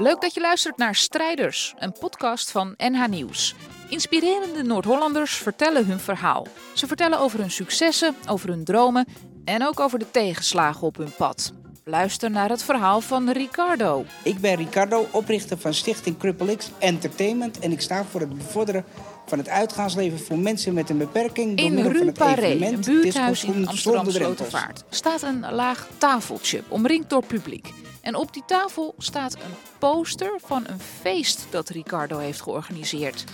Leuk dat je luistert naar Strijders, een podcast van NH Nieuws. Inspirerende Noord-Hollanders vertellen hun verhaal. Ze vertellen over hun successen, over hun dromen en ook over de tegenslagen op hun pad. Luister naar het verhaal van Ricardo. Ik ben Ricardo, oprichter van Stichting Cripple X Entertainment. En ik sta voor het bevorderen van het uitgaansleven voor mensen met een beperking. door In middel van Rue Paré, een buurthuis in Amsterdam. Slotervaart, staat een laag tafeltje omringd door publiek. En op die tafel staat een poster van een feest dat Ricardo heeft georganiseerd.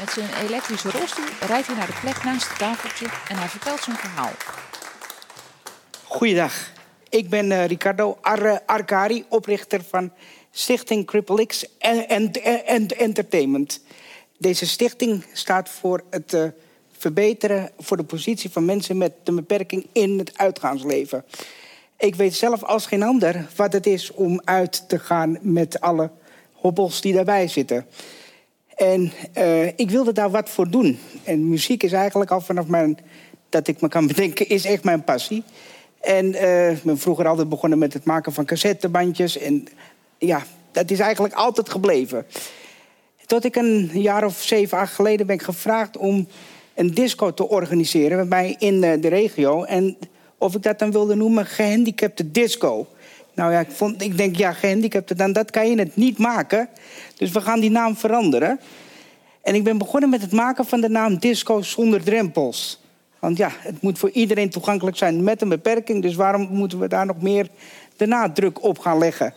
Met zijn elektrische rolstoel rijdt hij naar de plek naast het tafeltje en hij vertelt zijn verhaal. Goeiedag, ik ben eh, Ricardo Ar Arcari, oprichter van Stichting Cripple X en- Entertainment. Deze stichting staat voor het eh, verbeteren voor de positie van mensen met een beperking in het uitgaansleven. Ik weet zelf als geen ander wat het is om uit te gaan met alle hobbels die daarbij zitten. En eh, ik wilde daar wat voor doen. En muziek is eigenlijk al vanaf mijn, dat ik me kan bedenken, is echt mijn passie. En eh, ik ben vroeger altijd begonnen met het maken van cassettebandjes. En ja, dat is eigenlijk altijd gebleven. Tot ik een jaar of zeven, acht geleden ben gevraagd om een disco te organiseren bij mij in eh, de regio. En of ik dat dan wilde noemen gehandicapte disco. Nou ja, ik, vond, ik denk, ja, gehandicapte, dan dat kan je het niet maken. Dus we gaan die naam veranderen. En ik ben begonnen met het maken van de naam Disco zonder drempels. Want ja, het moet voor iedereen toegankelijk zijn met een beperking. Dus waarom moeten we daar nog meer de nadruk op gaan leggen?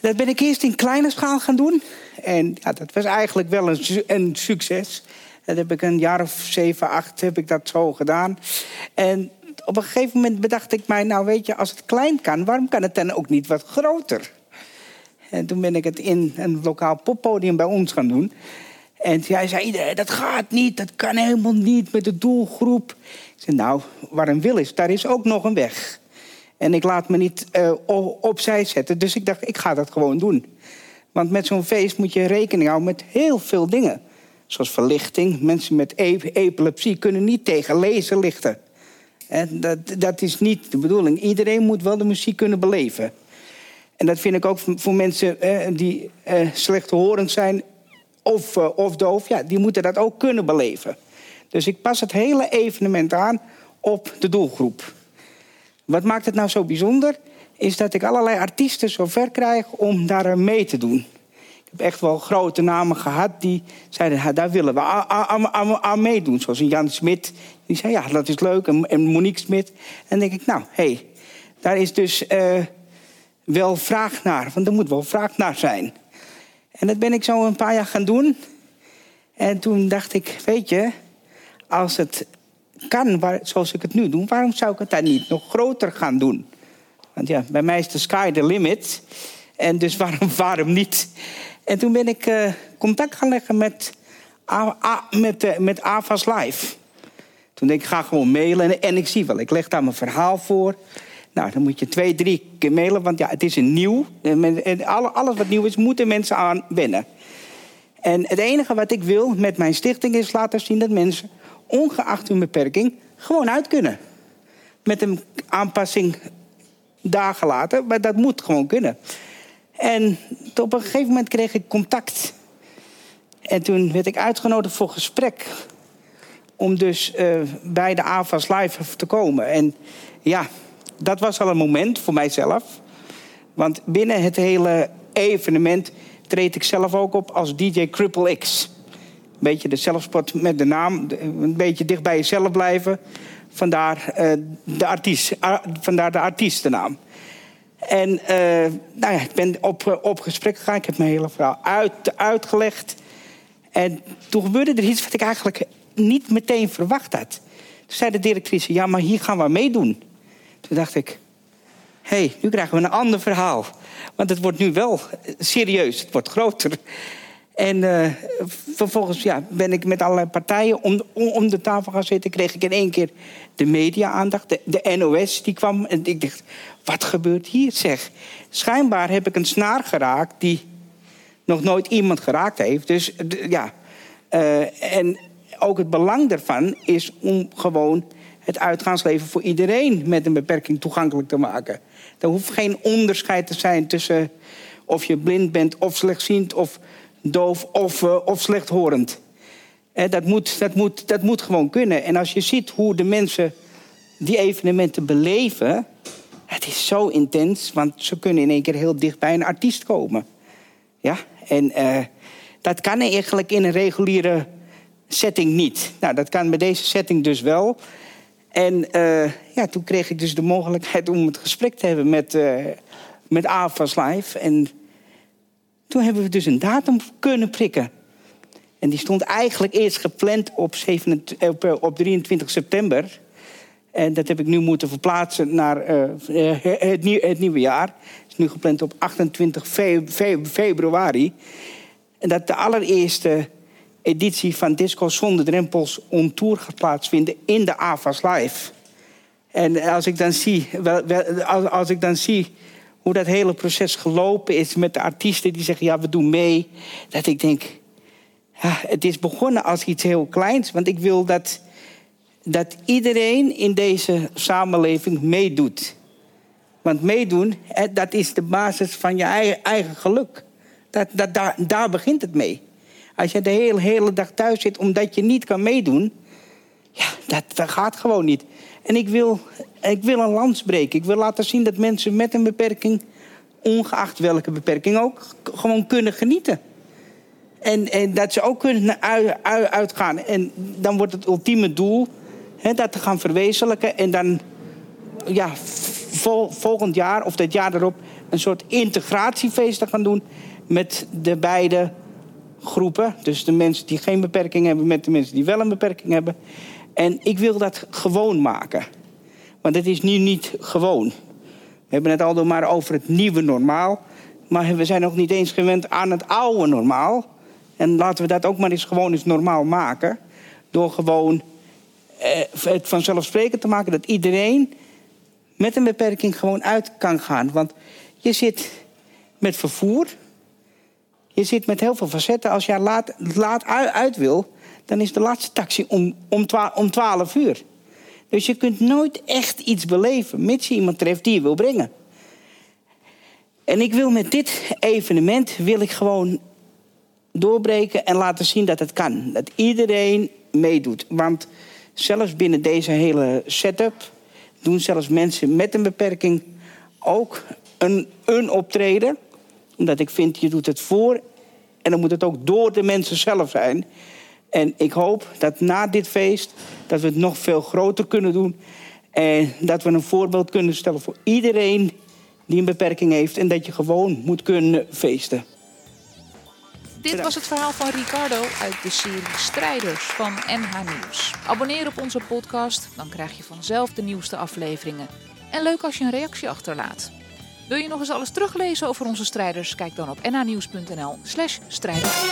Dat ben ik eerst in kleine schaal gaan doen. En ja, dat was eigenlijk wel een, een succes. Dat heb ik een jaar of zeven, acht heb ik dat zo gedaan. En op een gegeven moment bedacht ik mij... nou weet je, als het klein kan, waarom kan het dan ook niet wat groter? En toen ben ik het in een lokaal poppodium bij ons gaan doen. En hij zei dat gaat niet, dat kan helemaal niet met de doelgroep. Ik zei, nou, waar een wil is, daar is ook nog een weg. En ik laat me niet eh, opzij zetten, dus ik dacht, ik ga dat gewoon doen. Want met zo'n feest moet je rekening houden met heel veel dingen. Zoals verlichting. Mensen met e- epilepsie kunnen niet tegen lezen lichten. Dat, dat is niet de bedoeling. Iedereen moet wel de muziek kunnen beleven. En dat vind ik ook voor mensen eh, die eh, slechthorend zijn of, eh, of doof. Ja, die moeten dat ook kunnen beleven. Dus ik pas het hele evenement aan op de doelgroep. Wat maakt het nou zo bijzonder? Is dat ik allerlei artiesten zover krijg om daar mee te doen. Ik heb echt wel grote namen gehad die zeiden... "Ja, daar willen we aan, meedoen. Zoals Jan Smit. Die zei, ja, dat is leuk. En, en Monique Smit. En dan denk ik, nou, hé, hey, daar is dus eh, wel vraag naar. Want er moet wel vraag naar zijn. En dat ben ik zo een paar jaar gaan doen. En toen dacht ik, weet je... als het kan waar, zoals ik het nu doe... waarom zou ik het dan niet nog groter gaan doen? Want ja, bij mij is de sky the limit. En dus waarom, waarom niet? En toen ben ik eh, contact gaan leggen met, met, eh, met AVAS Live. Toen denk ik, ga gewoon mailen. En, en ik zie wel, ik leg daar mijn verhaal voor. Nou, dan moet je twee, drie keer mailen, want ja, het is een nieuw. En alles wat nieuw is, moeten mensen aan wennen. En het enige wat ik wil met mijn stichting is laten zien dat mensen, ongeacht hun beperking, gewoon uit kunnen. Met een aanpassing dagen later, maar dat moet gewoon kunnen. En op een gegeven moment kreeg ik contact. En toen werd ik uitgenodigd voor gesprek. Om dus eh, bij de AVAS Live te komen. En ja, dat was al een moment voor mijzelf. Want binnen het hele evenement treed ik zelf ook op als DJ Cripple X. Een beetje de zelfspot met de naam. Een beetje dicht bij jezelf blijven. Vandaar, eh, de, artiest, vandaar de artiestennaam. En eh, nou ja, ik ben op, eh, op gesprek gegaan. Ik heb mijn hele verhaal uit, uitgelegd. En toen gebeurde er iets wat ik eigenlijk niet meteen verwacht had. Toen zei de directrice, ja, maar hier gaan we meedoen. Toen dacht ik, hé, hey, nu krijgen we een ander verhaal. Want het wordt nu wel serieus, het wordt groter. En eh, vervolgens ja, ben ik met allerlei partijen om, om, de tafel gaan zitten. Kreeg ik in één keer de media-aandacht. De, NOS die kwam. En ik dacht, wat gebeurt hier zeg? Schijnbaar heb ik een snaar geraakt die nog nooit iemand geraakt heeft. Dus ja. eh, en ook het belang daarvan is om gewoon het uitgaansleven voor iedereen met een beperking toegankelijk te maken. Er hoeft geen onderscheid te zijn tussen Of je blind bent, of slechtziend, of doof, of, uh, of slechthorend. Eh, dat, moet, dat, moet, dat moet gewoon kunnen. En als je ziet hoe de mensen die evenementen beleven... het is zo intens, want ze kunnen in één keer heel dicht bij een artiest komen. Ja, en uh, dat kan eigenlijk in een reguliere setting niet. Nou, dat kan bij deze setting dus wel. En uh, ja, toen kreeg ik dus de mogelijkheid om het gesprek te hebben met, uh, met AFAS Live. En toen hebben we dus een datum kunnen prikken. En die stond eigenlijk eerst gepland op, 27, op, op 23 september. En dat heb ik nu moeten verplaatsen naar uh, het, het, nieuwe jaar. Het is nu gepland op 28 fe fe februari. En dat de allereerste editie van Disco Zonder Drempels on Tour gaat plaatsvinden in de AVAS Live. En als ik dan zie, wel, als, als ik dan zie hoe dat hele proces gelopen is met de artiesten die zeggen: ja, we doen mee. Dat ik denk: ja, het is begonnen als iets heel kleins. Want ik wil dat, dat iedereen in deze samenleving meedoet. Want meedoen, dat is de basis van je eigen, eigen geluk. Dat, dat, daar, daar begint het mee. Als je de hele, hele dag thuis zit omdat je niet kan meedoen... ja, dat, gaat gewoon niet. En ik wil, ik wil een lans breken. Ik wil laten zien dat mensen met een beperking... ongeacht welke beperking ook, gewoon kunnen genieten. En, en dat ze ook kunnen uit, uit, uitgaan. En dan wordt het ultieme doel hè, dat te gaan verwezenlijken. En dan ja, vol, volgend jaar of dat jaar erop een soort integratiefeest te gaan doen met de beide groepen. Dus de mensen die geen beperking hebben met de mensen die wel een beperking hebben. En ik wil dat gewoon maken. Want het is nu niet gewoon. We hebben het al maar over het nieuwe normaal. Maar we zijn nog niet eens gewend aan het oude normaal. En laten we dat ook maar eens gewoon eens normaal maken. Door gewoon eh, het vanzelfsprekend te maken dat iedereen met een beperking gewoon uit kan gaan. Want je zit met vervoer. Je zit met heel veel facetten. Als je laat, laat uit wil, dan is de laatste taxi om, om, twa, om 12 uur. Dus je kunt nooit echt iets beleven, mits je iemand treft die je wil brengen. En ik wil met dit evenement wil ik gewoon doorbreken en laten zien dat het kan. Dat iedereen meedoet. Want zelfs binnen deze hele setup doen zelfs mensen met een beperking ook een, een optreden. Omdat ik vind, je doet het voor en dan moet het ook door de mensen zelf zijn. En ik hoop dat na dit feest dat we het nog veel groter kunnen doen. En dat we een voorbeeld kunnen stellen voor iedereen die een beperking heeft. En dat je gewoon moet kunnen feesten. Dit was het verhaal van Ricardo uit de serie Strijders van NH Nieuws. Abonneer op onze podcast, dan krijg je vanzelf de nieuwste afleveringen. En leuk als je een reactie achterlaat. Wil je nog eens alles teruglezen over onze strijders? Kijk dan op nhnieuws.nl slash strijders.